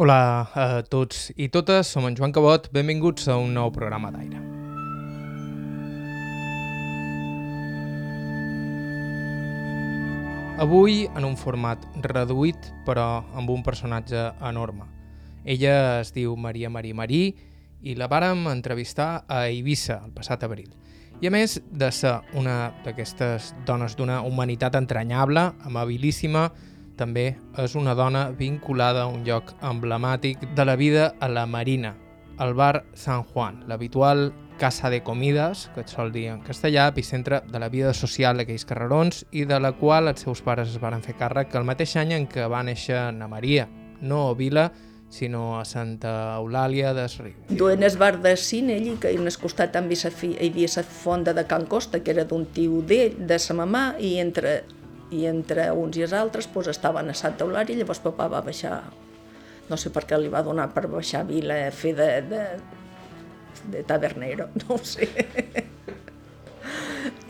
Hola a tots i totes, som en Joan Cabot, benvinguts a un nou programa d'aire. Avui en un format reduït, però amb un personatge enorme. Ella es diu Maria Marí Marí i la vàrem entrevistar a Eivissa el passat abril. I a més de ser una d'aquestes dones d'una humanitat entranyable, amabilíssima, també és una dona vinculada a un lloc emblemàtic de la vida a la Marina, el bar San Juan, l'habitual casa de comides, que et sol dir en castellà, epicentre de la vida social d'aquells carrerons i de la qual els seus pares es van fer càrrec el mateix any en què va néixer na Maria, no a Vila, sinó a Santa Eulàlia des Riu. Duen el bar de cine allí, que en el costat també hi havia la fonda de Can Costa, que era d'un tio d'ell, de sa mamà, i entre i entre uns i els altres pues, estaven a Santa Eulària llavors papa va baixar, no sé per què li va donar per baixar a Vila fer de, de, de tabernero, no ho sé.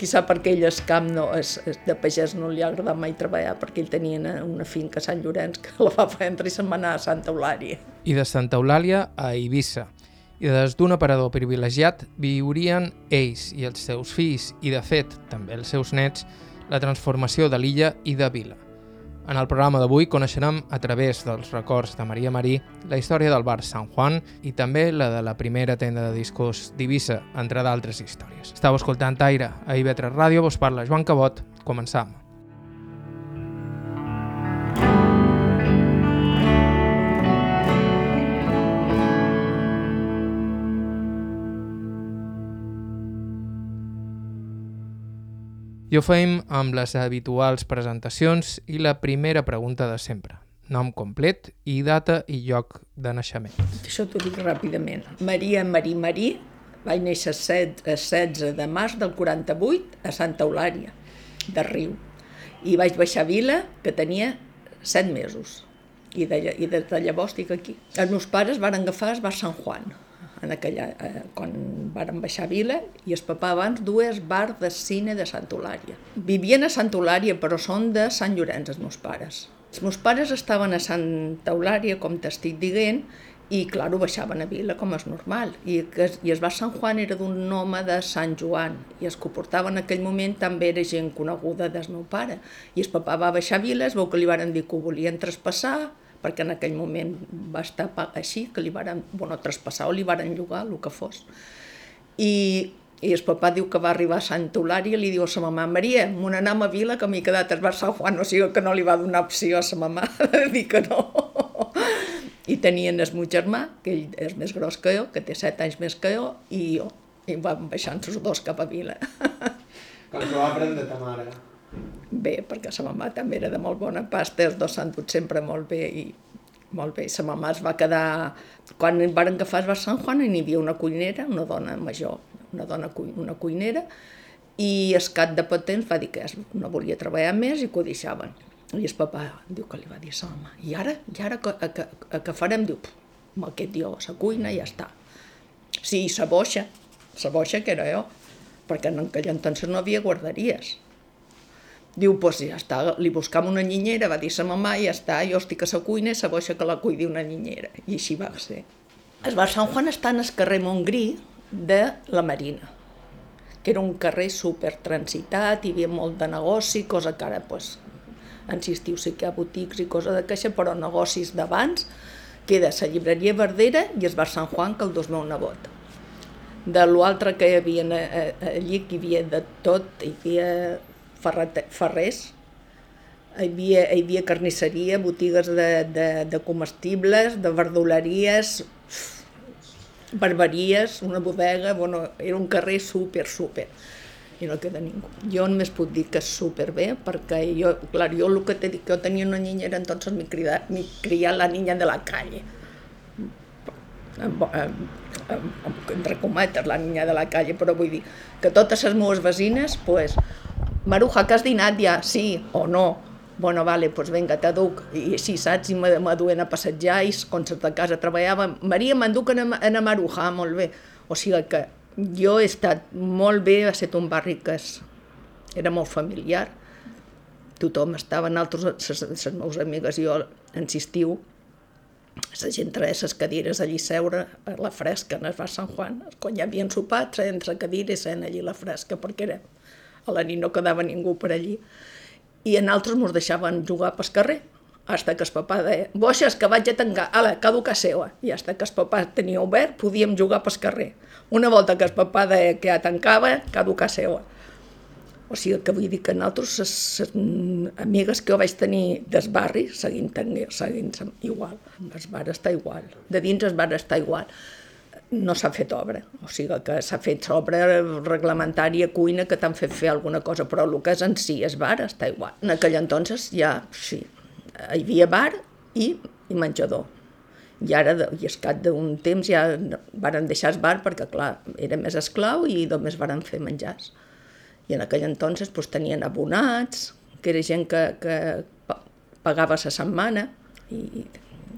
Quizà perquè ell es camp no, es, es, de pagès no li ha agradat mai treballar perquè ell tenia una finca a Sant Llorenç que la va prendre i se'n va anar a Santa Eulària. I de Santa Eulàlia a Eivissa. I des d'un aparador privilegiat viurien ells i els seus fills i, de fet, també els seus nets, la transformació de l'illa i de Vila. En el programa d'avui coneixerem a través dels records de Maria Marí la història del bar San Juan i també la de la primera tenda de discos d'Ibissa, entre d'altres històries. Estau escoltant Aire a IB3 Ràdio, vos parla Joan Cabot. Començam. I ho feim amb les habituals presentacions i la primera pregunta de sempre. Nom complet i data i lloc de naixement. Això t'ho dic ràpidament. Maria Marí Marí, vaig néixer el 16 de març del 48 a Santa Eulària, de Riu. I vaig baixar a Vila, que tenia 7 mesos. I de, i des de llavors estic aquí. Els meus pares van agafar el bar Sant Juan, en aquella, eh, quan varen baixar a Vila, i el papà abans dues bar de cine de Santa Eulària. Vivien a Santa Eulària, però són de Sant Llorenç, els meus pares. Els meus pares estaven a Santa Eulària, com t'estic dient, i, clar, baixaven a Vila, com és normal. I, i es va Sant Juan era d'un home de Sant Joan, i els que ho portava en aquell moment també era gent coneguda del meu pare. I el papà va baixar a Vila, es veu que li varen dir que ho volien traspassar, perquè en aquell moment va estar així, que li varen, bueno, traspassar o li varen llogar, el que fos. I, i el papà diu que va arribar a Santa Eulària i li diu a sa mamà, Maria, m'ho anem a Vila que m'he quedat a Sant Juan, o sigui que no li va donar opció a sa mamà de dir que no. I tenien el meu germà, que ell és més gros que jo, que té set anys més que jo, i jo. I vam baixant els dos cap a Vila. Com que va aprendre ta mare? Bé, perquè sa mamà també era de molt bona pasta, els dos s'han dut sempre molt bé i molt bé. Sa mamà es va quedar... Quan van agafar es va Sant Juan hi havia una cuinera, una dona major, una dona una cuinera, i es cap de pot temps va dir que no volia treballar més i que ho deixaven. I el papà diu que li va dir a sa mamà, i ara, i ara que, que, que, farem? Diu, amb aquest dio a la cuina i ja està. Sí, sa boixa, sa boixa que era jo, perquè en aquell entonces no havia guarderies Diu, pues ja està, li buscam una niñera, va dir sa mamà, ja està, jo estic a sa cuina sa boixa que la cuidi una niñera. I així va ser. Es va Sant Juan està en el carrer Montgrí de la Marina, que era un carrer super transitat, hi havia molt de negoci, cosa que ara, pues, en estiu sí que hi ha botics i cosa de caixa, però negocis d'abans, queda la llibreria Verdera i es bar Sant Juan, que el dos meu nebot. De l'altre que hi havia eh, eh, allí, que hi havia de tot, hi havia ferrers, hi havia, hi havia carnisseria, botigues de, de, de comestibles, de verduleries, barberies, una bodega, bueno, era un carrer super, super i no queda ningú. Jo només puc dir que és superbé, perquè jo, clar, jo el que t'he dit, que jo tenia una niñera, entonces m'he criat, criat la niña de la calle. Entre cometes, la niña de la calle, però vull dir que totes les meves veïnes, pues, Maruja, que has dinat ja? Sí o no? Bueno, vale, doncs pues vinga, t'aduc. I així, saps? I m'aduen a passejar i quan de casa treballava... Maria, m'enduc a, a Maruja, ah, molt bé. O sigui que jo he estat molt bé, ha estat un barri que és, era molt familiar. Tothom estava, en altres, les, les meves amigues i jo, en estiu, la gent traia les cadires allí seure a la fresca en el bar Sant Juan. Quan ja havien sopat, traien la cadira i seien allí la fresca, perquè era, a la nit no quedava ningú per allí. I en altres ens deixaven jugar pel carrer, hasta que el papà deia, boixes, que vaig a tancar, ala, caduca seua. I hasta que el papà tenia obert, podíem jugar pel carrer. Una volta que el papà deia que ja tancava, caduca seua. O sigui que vull dir que nosaltres, les, les amigues que jo vaig tenir del barri, seguint, seguint igual. El bar està igual. De dins el bar està igual. No s'ha fet obra, o sigui que s'ha fet obra reglamentària, cuina, que t'han fet fer alguna cosa, però el que és en si, el bar està igual. En aquell entonces ja, sí, hi havia bar i, i menjador. I ara, i escat d'un temps, ja varen deixar el bar perquè, clar, era més esclau i només varen fer menjars. I en aquell entonces pues, tenien abonats, que era gent que, que pagava la setmana, i,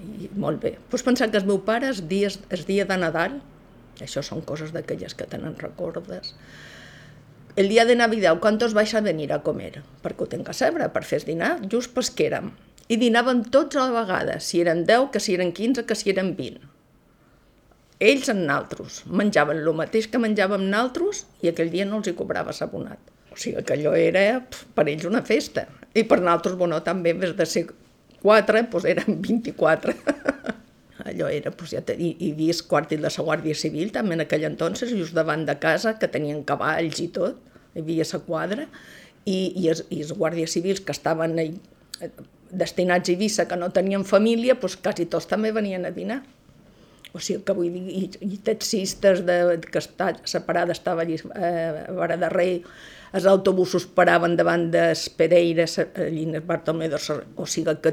i molt bé. Pues pensar que el meu pare, el dia, el dia de Nadal, això són coses d'aquelles que tenen recordes, el dia de Navidad, ¿cuántos vais a venir a comer? Perquè ho tenc a saber, per fer dinar, just pas que érem. I dinàvem tots a la vegada, si eren 10, que si eren 15, que si eren 20. Ells en naltros. Menjaven el mateix que menjàvem naltros i aquell dia no els hi cobrava s'abonat. O sigui que allò era pf, per ells una festa. I per naltros, bueno, també vez de ser 4, doncs eren 24. allò era, doncs ja i, i vist quartil de la Guàrdia Civil també en aquell entonces, just davant de casa, que tenien cavalls i tot, hi havia la quadra, i, i, els, i els guàrdies civils que estaven ahí, destinats a Eivissa, que no tenien família, doncs quasi tots també venien a dinar. O sigui que vull dir, i, i taxistes de, que està, separada estava allí eh, a Vara de Rei, els autobusos paraven davant des Pereira, allí en Bartolomé de O sigui que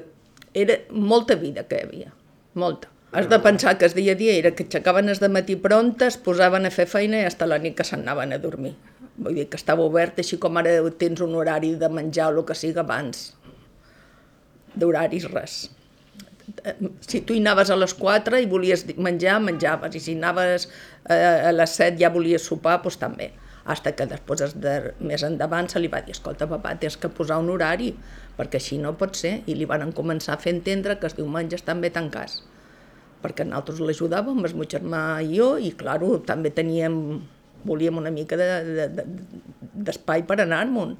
era molta vida que hi havia, molta. Has de pensar que el dia a dia era que aixecaven es de matí prontes, posaven a fer feina i fins la nit que s'anaven a dormir. Vull dir que estava obert, així com ara tens un horari de menjar o el que sigui abans. D'horaris res si tu hi anaves a les 4 i volies menjar, menjaves, i si anaves a les 7 ja volies sopar, doncs també. Hasta que després, de, més endavant, se li va dir, escolta, papà, tens que posar un horari, perquè així no pot ser. I li van començar a fer entendre que els diumenges també tancats. Perquè nosaltres l'ajudàvem, el meu germà i jo, i, clar, també teníem, volíem una mica d'espai de, de, per anar-me'n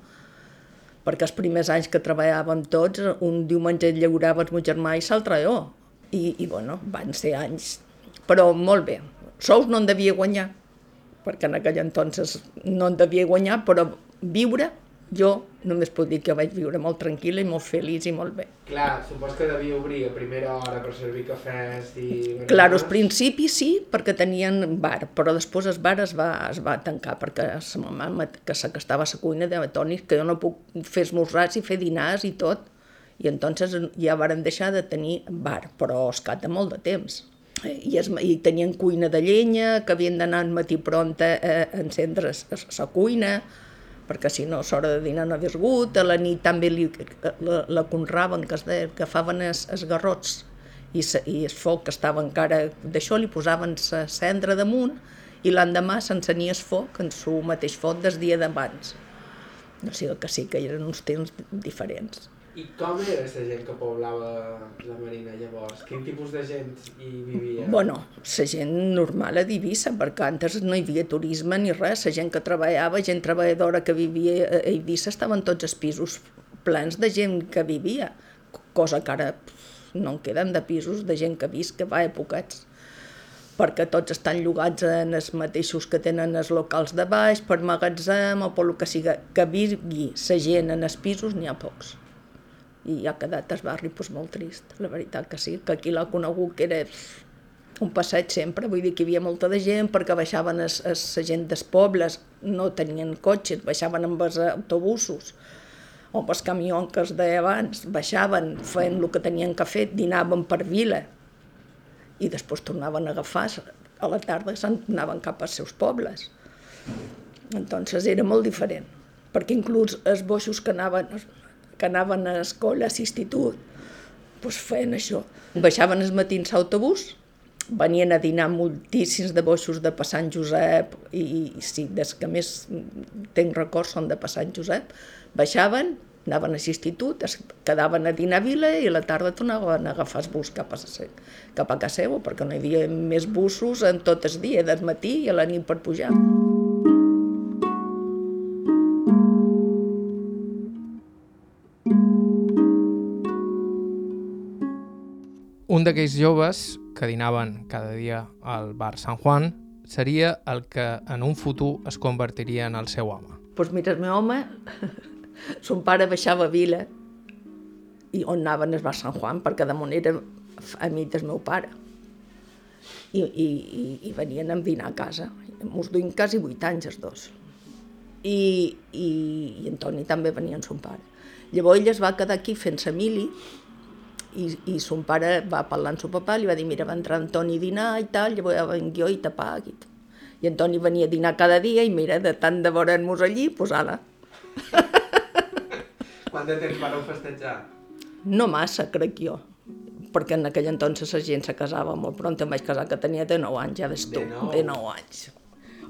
perquè els primers anys que treballàvem tots, un diumenge llaurava el meu germà i l'altre jo. I, I, bueno, van ser anys, però molt bé. Sous no en devia guanyar, perquè en aquell entonces no en devia guanyar, però viure jo només puc dir que vaig viure molt tranquil·la i molt feliç i molt bé. Clar, supos que devia obrir a primera hora per servir cafès i... Clar, al principi sí, perquè tenien bar, però després el bar es va, es va tancar, perquè sa mamà, que, sa, que estava a la cuina, de Toni, que jo no puc fer esmorzars i fer dinars i tot, i entonces ja varen deixar de tenir bar, però escat de molt de temps. I, es, i tenien cuina de llenya, que havien d'anar al matí pronta a, encendre la cuina, perquè si no l'hora de dinar no hagués hagut, a la nit també li, la, la conraven, que es deia, que agafaven es, es garrots i, se, i el foc que estava encara d'això, li posaven la cendra damunt i l'endemà s'encenia el foc en su mateix foc des dia d'abans. O sigui que sí que eren uns temps diferents. I com era la gent que poblava la Marina llavors? Quin tipus de gent hi vivia? Bueno, la gent normal a Eivissa, perquè antes no hi havia turisme ni res. La gent que treballava, gent treballadora que vivia a Eivissa, estaven tots els pisos plens de gent que vivia, cosa que ara no en queden de pisos de gent que visc, que va a perquè tots estan llogats en els mateixos que tenen els locals de baix, per magatzem o per que sigui, que vingui la gent en els pisos, n'hi ha pocs i ha quedat el barri doncs, molt trist, la veritat que sí, que aquí l'ha conegut que era un passeig sempre, vull dir que hi havia molta de gent perquè baixaven es, la gent dels pobles, no tenien cotxes, baixaven amb els autobusos o amb els camions que es deia abans, baixaven, feien el que tenien que fer, dinaven per vila i després tornaven a agafar, a la tarda se'n cap als seus pobles. Entonces era molt diferent, perquè inclús els boixos que anaven, que anaven a escola, a l'institut, doncs feien això. Baixaven els matins a autobús, venien a dinar moltíssims de boixos de Sant Josep, i, i sí, des que més tenc records són de Sant Josep, baixaven, anaven a l'institut, es quedaven a dinar a Vila i a la tarda tornaven a agafar el bus cap a, cap a casa seva, perquè no hi havia més bussos en tot el dia, del matí i a la nit per pujar. Un d'aquells joves que dinaven cada dia al bar San Juan seria el que en un futur es convertiria en el seu home. Doncs pues mira, el meu home, son pare baixava a Vila i on anaven al bar San Juan, perquè damunt era amic del meu pare. I, i, i, i venien a dinar a casa. Mos duim quasi vuit anys els dos. I, i, i Antoni també venia amb son pare. Llavors ell es va quedar aquí fent-se mili i, i son pare va parlar amb son papà, li va dir, mira, va entrar Antoni a dinar i tal, llavors ja venc jo i t'apagui. I Antoni venia a dinar cada dia i mira, de tant de veure'ns allí, pues ara. Quant de temps vareu festejar? No massa, crec jo, perquè en aquell entonces la gent se casava molt pront, em vaig casar que tenia de 9 anys, ja ves tu, De nou. de 9 anys.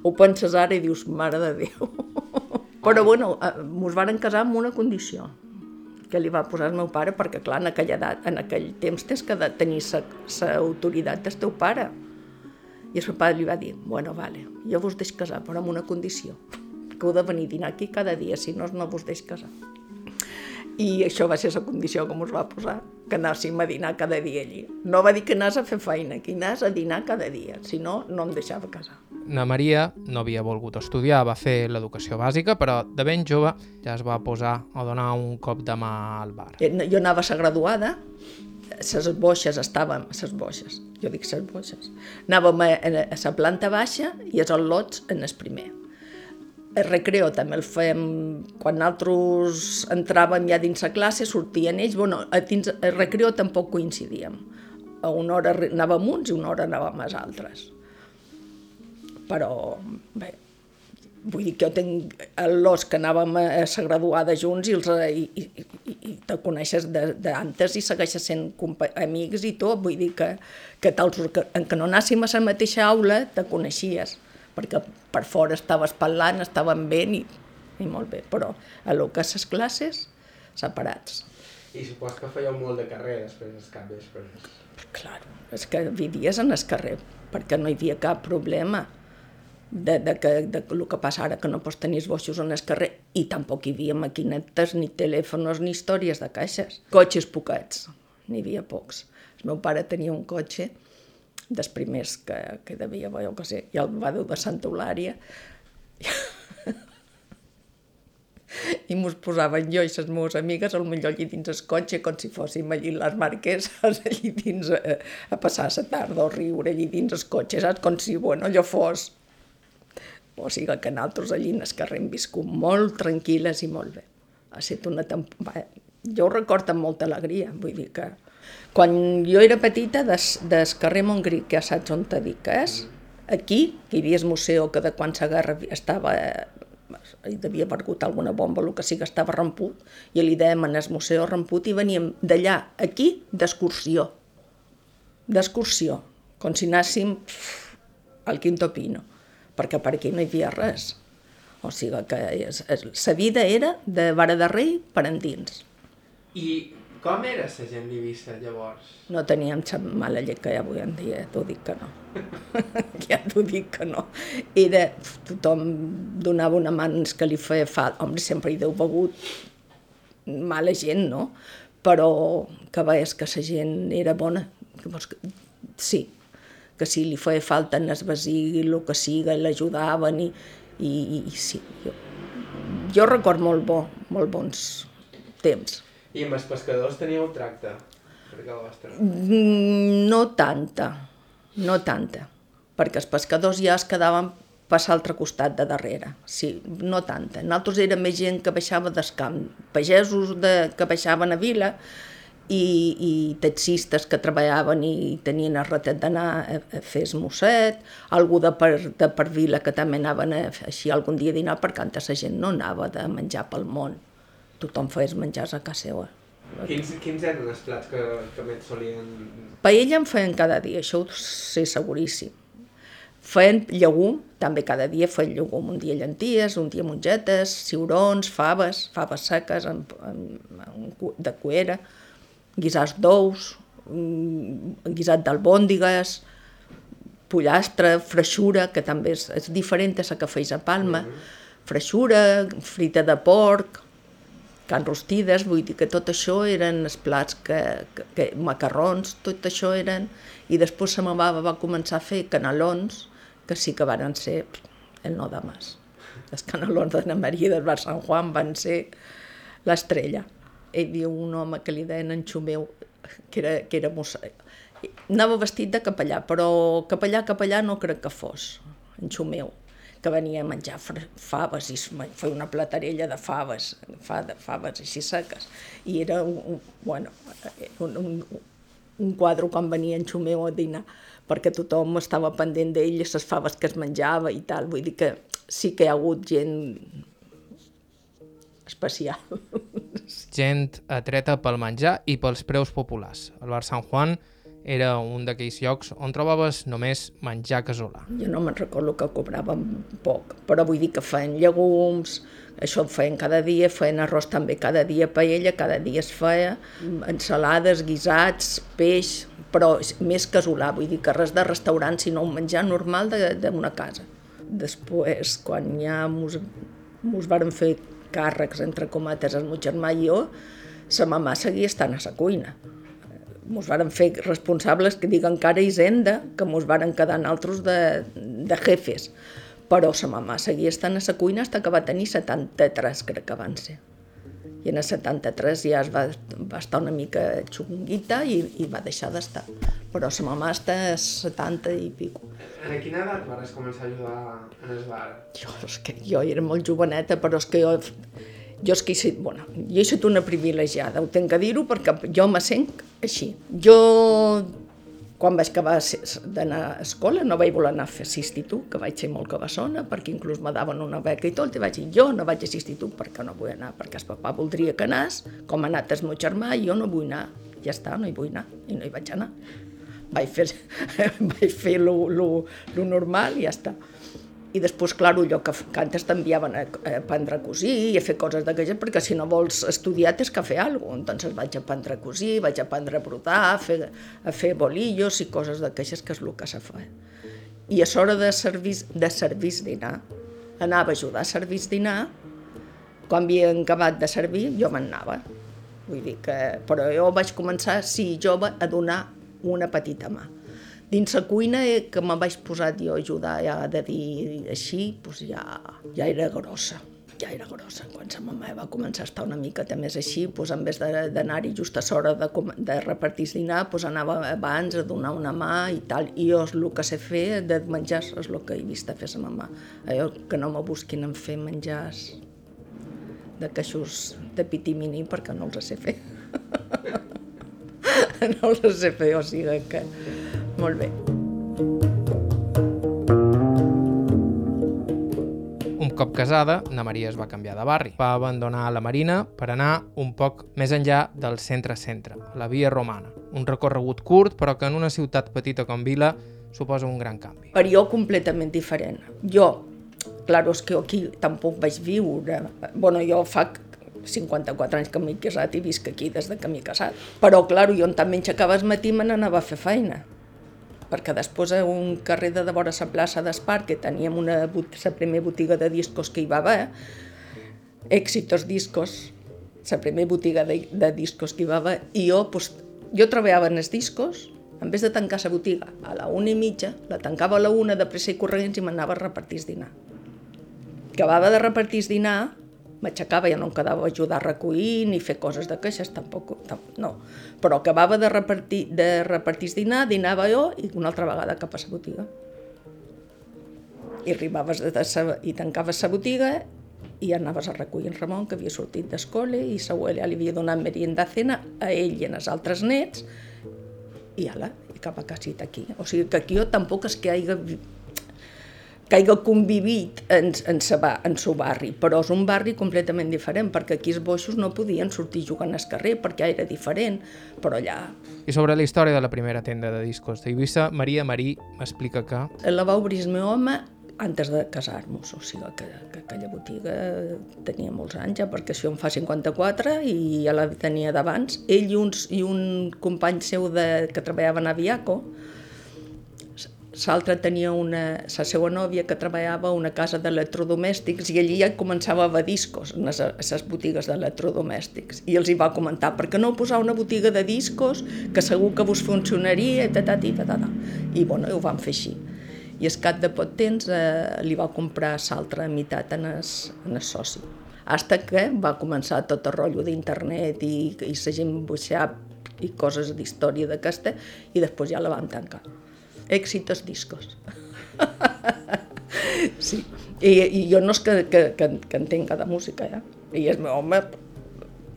Ho penses ara i dius, mare de Déu. Però bueno, eh, mos varen casar amb una condició, que li va posar el meu pare, perquè clar, en aquella edat, en aquell temps tens que de tenir l'autoritat del teu pare. I el seu pare li va dir, bueno, vale, jo vos deix casar, però amb una condició, que heu de venir a dinar aquí cada dia, si no, no vos deix casar. I això va ser la condició que ens va posar, que anàssim a dinar cada dia allí. No va dir que anàs a fer feina, que anàs a dinar cada dia, si no, no em deixava casar. Na Maria no havia volgut estudiar, va fer l'educació bàsica, però de ben jove ja es va posar a donar un cop de mà al bar. Eh, Jo anava a la graduada, les boixes estàvem, les boixes, jo dic les boixes, anàvem a, la planta baixa i els al·lots en el primer. El recreo també el fèiem, quan nosaltres entràvem ja dins la classe, sortien ells, bueno, dins el recreo tampoc coincidíem. A una hora anàvem uns i una hora anàvem els altres. Però, bé, vull dir que jo tenc l'os que anàvem a la graduada junts i, els, i, i, i, te coneixes de- d'antes i segueixes sent amics i tot, vull dir que, que tals, que, en que no anàssim a la mateixa aula te coneixies, perquè per fora estaves parlant, estaven bé i, i molt bé, però a lo que les classes, separats. I supos que fèieu molt de carrer després dels cap vespre. Claro, és que vivies en el carrer, perquè no hi havia cap problema de, de, que, de el que passa ara, que no pots tenir els boixos en el carrer, i tampoc hi havia maquinetes, ni telèfons, ni històries de caixes. Cotxes poquets, n'hi havia pocs. El meu pare tenia un cotxe dels primers que, que devia, jo que sé, i el va dur de Santa Eulària, i mos posaven jo i les meves amigues al millor allí dins el cotxe com si fóssim allí les marqueses allí dins a, a passar la tarda o riure allí dins el cotxe, saps? Com si, bueno, allò fos. O sigui que nosaltres allí en el carrer hem viscut molt tranquil·les i molt bé. Ha estat una temporada... Jo ho recordo amb molta alegria, vull dir que... Quan jo era petita, des, des carrer Montgrí, que ja saps on te dic que és, aquí, que hi havia el museu que de quan la guerra estava hi devia haver hagut alguna bomba, el que sí que estava ramput, i li dèiem en el museu ramput i veníem d'allà, aquí, d'excursió. D'excursió, com si anàssim al Quinto Pino, perquè per aquí no hi havia res. O sigui que la vida era de vara de rei per endins. I com era la gent d'Eivissa llavors? No teníem cap mala llet que hi ha avui en dia, t'ho dic que no. ja t'ho dic que no. Era, tothom donava una mà ens que li feia falta. Home, sempre hi deu begut mala gent, no? Però que veies que la gent era bona. Que vols que... Sí, que si li feia falta en el vecí, el que siga, i l'ajudaven i, i, i, i sí. Jo, jo record molt bo, molt bons temps. I amb els pescadors teníeu tracte? Mm, No tanta, no tanta, perquè els pescadors ja es quedaven per l'altre costat de darrere, sí, no tanta. Nosaltres érem més gent que baixava del camp, pagesos de, que baixaven a vila i, i taxistes que treballaven i tenien el retet d'anar a, a fer esmosset, algú de per, de per vila que també anaven a, així algun dia a dinar, perquè antes la gent no anava de menjar pel món, tothom feia menjars a casa seva. Quins, quins eren els plats que, que més solien... Paella en feien cada dia, això ho sé seguríssim. Feien llegum, també cada dia feien llegum, un dia llenties, un dia mongetes, ciurons, faves, faves seques amb, amb, amb, de cuera, guisats d'ous, guisat d'albòndigues, pollastre, freixura, que també és, és diferent a la que feis a Palma, freixura, frita de porc, can rostides, vull dir que tot això eren els plats que, que, que macarrons, tot això eren... I després sa meva va començar a fer canelons, que sí que van ser el no de mas. Els canelons d'Anna Maria del Bar Sant Juan van ser l'estrella. Hi havia un home que li deien en Xumeu, que era, que era mossa... Anava vestit de capellà, però capellà, capellà no crec que fos, en Xumeu que venia a menjar faves i feia una platarella de faves, fa de faves així seques. I era un, bueno, un, un, un quadre quan venia en Xumeu a dinar, perquè tothom estava pendent d'ell, les faves que es menjava i tal. Vull dir que sí que hi ha hagut gent especial. Gent atreta pel menjar i pels preus populars. El bar Sant Juan era un d'aquells llocs on trobaves només menjar casolà. Jo no me'n recordo que cobràvem poc, però vull dir que feien llegums, això ho feien cada dia, feien arròs també cada dia, paella, cada dia es feia, ensalades, guisats, peix, però més casolà, vull dir que res de restaurant, sinó un menjar normal d'una casa. Després, quan ja mos, mos varen fer càrrecs, entre comates, el meu germà i jo, sa mamà seguia estant a la cuina mos varen fer responsables, que dic encara Hisenda, que mos varen quedar altres de, de jefes. Però sa mamà seguia estant a la cuina fins que va tenir 73, crec que van ser. I en el 73 ja es va, va estar una mica xunguita i, i va deixar d'estar. Però sa mamà està a 70 i pico. En quina edat vas començar a ajudar en el bar? Jo, és que jo era molt joveneta, però és que jo jo és que he sigut, bueno, jo he sigut una privilegiada, ho tinc que dir-ho perquè jo me sent així. Jo, quan vaig acabar d'anar a escola, no vaig voler anar a fer institut, que vaig ser molt cabassona, perquè inclús me daven una beca i tot, i vaig dir, jo no vaig a institut perquè no vull anar, perquè el papà voldria que anàs, com ha anat el meu germà, i jo no vull anar, ja està, no hi vull anar, i no hi vaig anar. Vaig fer, vaig fer lo, lo, lo normal i ja està i després, clar, allò que, que antes t'enviaven a, aprendre a cosir i a fer coses d'aquelles, perquè si no vols estudiar tens que fer alguna cosa. Entonces vaig aprendre a cosir, vaig aprendre a brodar, a fer, a fer bolillos i coses d'aquelles que és el que se fa. I a l'hora de servir, de servir dinar, anava a ajudar a servir dinar, quan havia acabat de servir, jo me'n anava. Vull dir que, però jo vaig començar, sí, jove, a donar una petita mà Dins la cuina eh, que me vaig posar jo a ajudar, ja de dir així, doncs ja, ja era grossa ja era grossa. Quan sa mama va començar a estar una mica més així, doncs en vez d'anar-hi just a l'hora de, de repartir el dinar, doncs anava abans a donar una mà i tal. I jo el que sé fer de menjar és el que he vist a fer sa mama. Allò que no me busquin en fer menjars de queixos de pitimini perquè no els sé fer. no els sé fer, o sigui que molt bé. Un cop casada, na Maria es va canviar de barri. Va abandonar la Marina per anar un poc més enllà del centre-centre, la via romana. Un recorregut curt, però que en una ciutat petita com Vila suposa un gran canvi. Per jo completament diferent. Jo, clar, és que aquí tampoc vaig viure. Bueno, jo fa 54 anys que m'he casat i visc aquí des de que m'he casat. Però, clar, jo també aixecava el matí me n'anava a fer feina perquè després a un carrer de vora la plaça d'Espar, que teníem una, la primera botiga de discos que hi va haver, Éxitos Discos, la primera botiga de, de discos que hi va haver, i jo, pues, jo treballava en els discos, en vez de tancar la botiga a la una i mitja, la tancava a la una de pressa i corrents i m'anava a repartir dinar. Acabava de repartir dinar, m'aixecava, ja no em quedava a ajudar a recollir ni fer coses de queixes, tampoc, no. Però acabava de repartir, de repartir dinar, dinava jo i una altra vegada cap a la botiga. I arribaves de sa, i tancaves la botiga i anaves a recollir en Ramon, que havia sortit d'escola, i sa abuela li havia donat merienda a cena a ell i als altres nets, i ala, i cap a casita aquí. O sigui que aquí jo tampoc és que hagi que hagi convivit en, en, sa, en seu barri, però és un barri completament diferent, perquè aquí els boixos no podien sortir jugant al carrer, perquè era diferent, però allà I sobre la història de la primera tenda de discos d'Eivissa, Maria Marí m'explica que la va obrir el meu home antes de casar-nos, o sigui que, que aquella botiga tenia molts anys ja, perquè això em fa 54 i ja la tenia d'abans. Ell i, uns, i un company seu de, que treballava a Aviaco, l'altre tenia una, la seva nòvia que treballava a una casa d'electrodomèstics i allí ja començava a discos a les botigues d'electrodomèstics. I els hi va comentar, per què no posar una botiga de discos que segur que vos funcionaria? Ta, ta, ta, ta, ta. i bueno, ho van fer així. I al cap de poc temps eh, li va comprar l'altra meitat en el, en el soci. Hasta que va començar tot el rotllo d'internet i, i la gent baixar i coses d'història d'aquesta i després ja la vam tancar èxitos discos. sí, I, i jo no és que, que, que, que entenga de música, eh? I meu home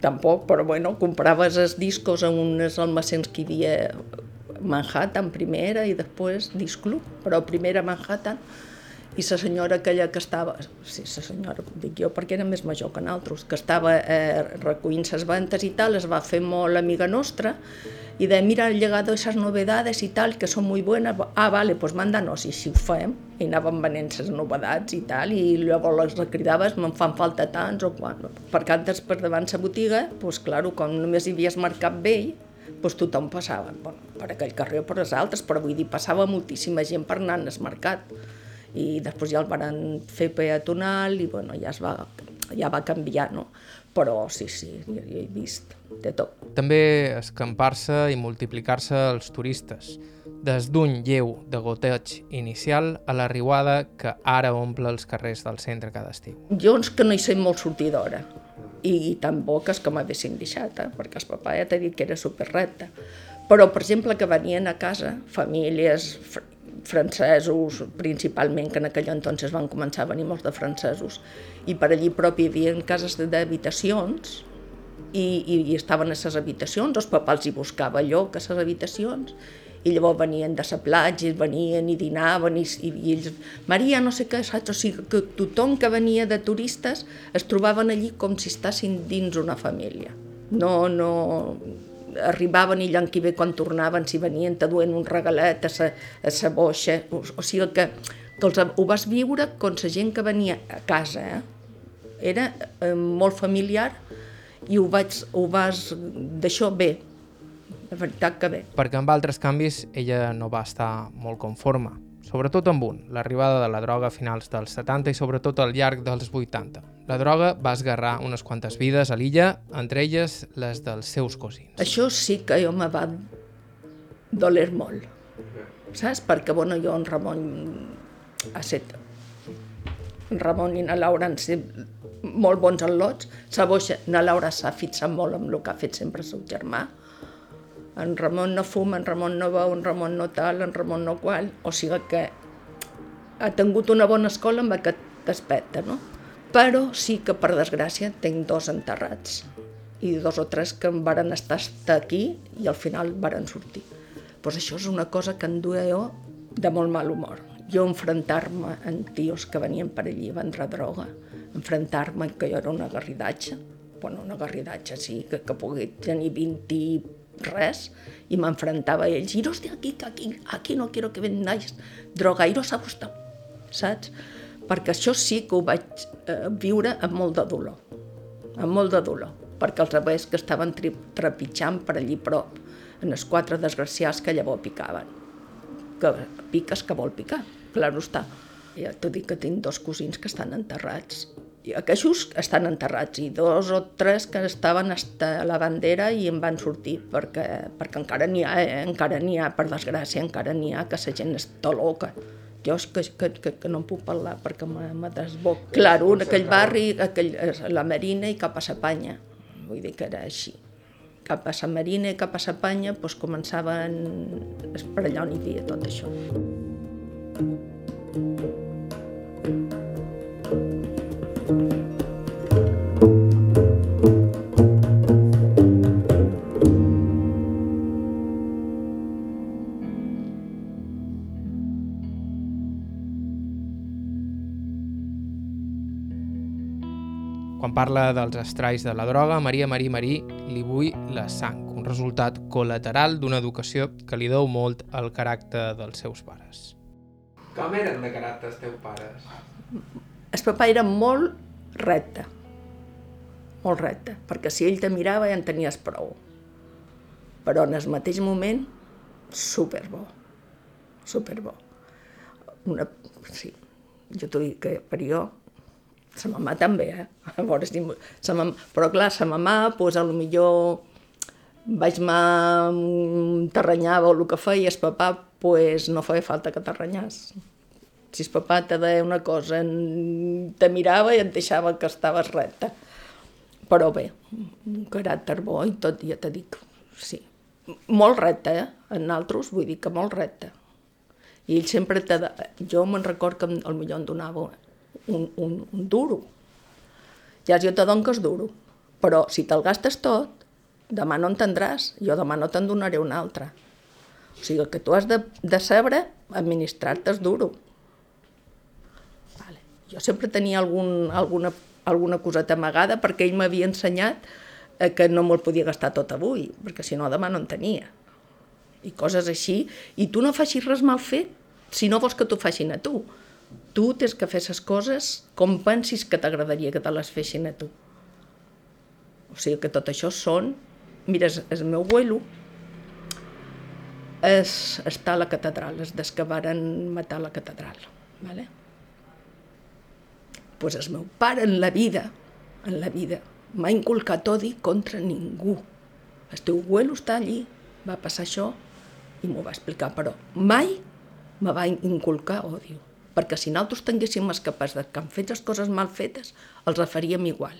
tampoc, però bueno, compraves els discos en uns almacens que hi havia Manhattan primera i després Disclub, però primera Manhattan, i la senyora aquella que estava, sí, la senyora, dic jo, perquè era més major que nosaltres, que estava eh, recollint les ventes i tal, es va fer molt amiga nostra, i de mira, han llegado esas novedades i tal, que són molt buenas, ah, vale, pues mándanos, i si ho fem, i anàvem venent les novedats i tal, i llavors les cridaves, me'n fan falta tants, o quan, perquè antes per davant la botiga, pues claro, com només hi havies mercat vell, pues tothom passava, bueno, per aquell carrer o per les altres, però vull dir, passava moltíssima gent per anar al mercat i després ja el van fer peatonal i bueno, ja, es va, ja va canviar, no? Però sí, sí, jo, jo he vist de tot. també escampar-se i multiplicar-se els turistes, des d'un lleu de goteig inicial a la riuada que ara omple els carrers del centre cada estiu. Jo és que no hi sé molt sortidora i tan bo que és que m'haguessin deixat, eh? perquè el papà ja t'ha dit que era superrecte. Però, per exemple, que venien a casa famílies francesos, principalment, que en aquell entonces van començar a venir molts de francesos, i per allí propi hi havia cases d'habitacions, i, i, i estaven a les habitacions, els papà els hi buscava lloc a les habitacions, i llavors venien de la platja, venien i dinaven, i, i, i ells, Maria, no sé què, saps? O sigui, que tothom que venia de turistes es trobaven allí com si estessin dins una família. No, no, arribaven i que ve quan tornaven, si venien, te duen un regalet a sa, a sa boixa, o, o sigui que, que els, ho vas viure com la gent que venia a casa, eh? Era eh, molt familiar i ho, vaig, ho vas d'això bé, de veritat que bé. Perquè amb altres canvis ella no va estar molt conforme, sobretot amb un, l'arribada de la droga a finals dels 70 i sobretot al llarg dels 80. La droga va esgarrar unes quantes vides a l'illa, entre elles les dels seus cosins. Això sí que jo me va doler molt, saps? Perquè, bueno, jo en Ramon ha set... En Ramon i na Laura han set molt bons al·lots. Sa boixa, na Laura s'ha fixat molt amb el que ha fet sempre el seu germà. En Ramon no fuma, en Ramon no veu, en Ramon no tal, en Ramon no qual. O sigui que ha tingut una bona escola amb aquest aspecte, no? Però sí que, per desgràcia, tinc dos enterrats i dos o tres que em varen estar aquí i al final varen sortir. Pues això és una cosa que em duia jo de molt mal humor. Jo enfrontar-me amb tios que venien per allí a vendre droga, enfrontar-me que jo era una garridatge, bueno, una garridatge, sí, que, que pogués tenir 20 i res, i m'enfrontava a ells, iros de aquí, que aquí, aquí no quiero que vendáis droga, iros a vostè, saps? Perquè això sí que ho vaig eh, viure amb molt de dolor, amb molt de dolor, perquè els abuels que estaven trepitjant per allí prop, en els quatre desgraciats que llavors picaven. Que piques que vol picar, clar està. Ja t'ho dic que tinc dos cosins que estan enterrats. I aquests estan enterrats i dos o tres que estaven hasta la bandera i en van sortir perquè, perquè encara n'hi ha, eh? encara n'hi ha, per desgràcia, encara n'hi ha que la gent està loca. És que, que, que, que no en puc parlar perquè me, me desboc. Claro, en aquell barri, aquell, la Marina i cap a la Panya. Vull dir que era així. Cap a la Marina i cap a la Panya doncs començaven... Per allà on hi havia tot això. Quan parla dels estralls de la droga, Maria Marí Marí li vull la sang, un resultat col·lateral d'una educació que li deu molt al caràcter dels seus pares. Com eren de caràcter els teus pares? El papà era molt recte, molt recte, perquè si ell te mirava ja en tenies prou. Però en el mateix moment, superbo, superbo. Una, sí, jo t'ho dic que per jo, sa mamà també, eh? A veure si... Sa mamà, però clar, sa mamà, doncs, a lo millor vaig me terrenyava o el que feia el papà, pues, no feia falta que terrenyàs. Si el papà te deia una cosa, te mirava i et deixava que estaves recte. Però bé, un caràcter bo i tot, ja te dic, sí. Molt recte, eh? En altres, vull dir que molt recte. I ell sempre te... Jo me'n record que al millor em donava un, un, un duro. Ja jo te dono que és duro. Però si te'l gastes tot, demà no en tindràs, jo demà no te'n donaré un altre. O sigui que tu has de, de saber administrar-te duro. Vale. Jo sempre tenia algun, alguna, alguna coseta amagada perquè ell m'havia ensenyat eh, que no me'l podia gastar tot avui, perquè si no demà no en tenia. I coses així. I tu no facis res mal fet si no vols que t'ho facin a tu. Tu tens que fer les coses com pensis que t'agradaria que te les fessin a tu. O sigui que tot això són... Mira, el meu abuelo és, està a la catedral, és des que varen matar la catedral. ¿vale? pues el meu pare en la vida, en la vida, m'ha inculcat odi contra ningú. El teu abuelo està allí, va passar això i m'ho va explicar, però mai me va inculcar odio perquè si nosaltres tinguéssim els capaç de que han fet les coses mal fetes, els la faríem igual.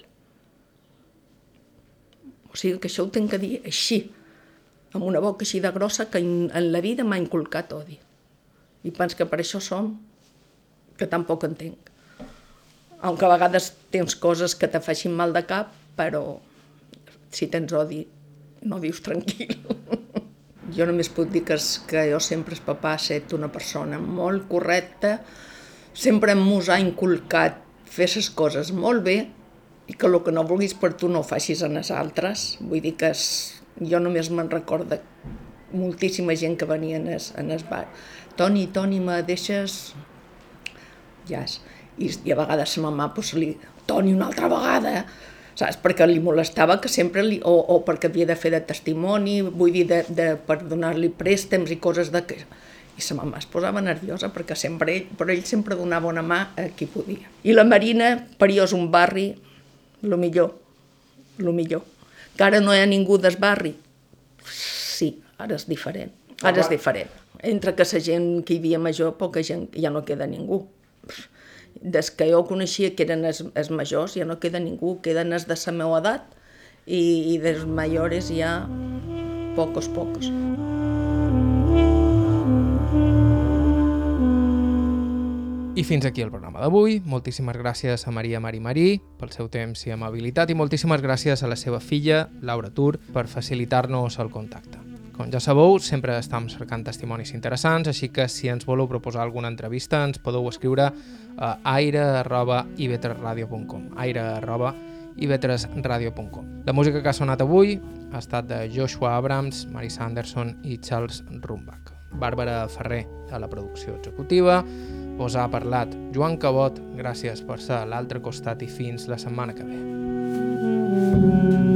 O sigui que això ho tinc que dir així, amb una boca així de grossa que en, la vida m'ha inculcat odi. I pens que per això som, que tampoc entenc. Aunque a vegades tens coses que te facin mal de cap, però si tens odi, no dius tranquil. Jo només puc dir que, és, que jo sempre, el papà, ha estat una persona molt correcta, sempre mos ha inculcat fer les coses molt bé i que el que no vulguis per tu no ho facis en les altres. Vull dir que és, jo només me'n recordo moltíssima gent que venia en es, en es bar. Toni, Toni, me deixes... Ja és. I, i a vegades la mamà, pues, li... Toni, una altra vegada! Saps? Perquè li molestava que sempre li... O, o perquè havia de fer de testimoni, vull dir, de, de, per donar-li préstecs i coses de... I sa mamà es posava nerviosa perquè sempre ell, però ell sempre donava una mà a qui podia. I la Marina, per jo és un barri, lo millor, lo millor. Que ara no hi ha ningú del barri. Sí, ara és diferent. Ara és diferent. Entre que la gent que hi havia major, poca gent, ja no queda ningú. Des que jo coneixia que eren els, els majors, ja no queda ningú, queden els de la meva edat i, i dels majores ja pocos, pocos. I fins aquí el programa d'avui. Moltíssimes gràcies a Maria Mari Marí pel seu temps i amabilitat i moltíssimes gràcies a la seva filla, Laura Tur, per facilitar-nos el contacte. Com ja sabeu, sempre estem cercant testimonis interessants, així que si ens voleu proposar alguna entrevista ens podeu escriure a aire.ivetresradio.com aire.ivetresradio.com La música que ha sonat avui ha estat de Joshua Abrams, Marisa Anderson i Charles Rumbach. Bàrbara Ferrer a la producció executiva, us ha parlat Joan Cabot, gràcies per ser a l'altre costat i fins la setmana que ve. Mm-hmm.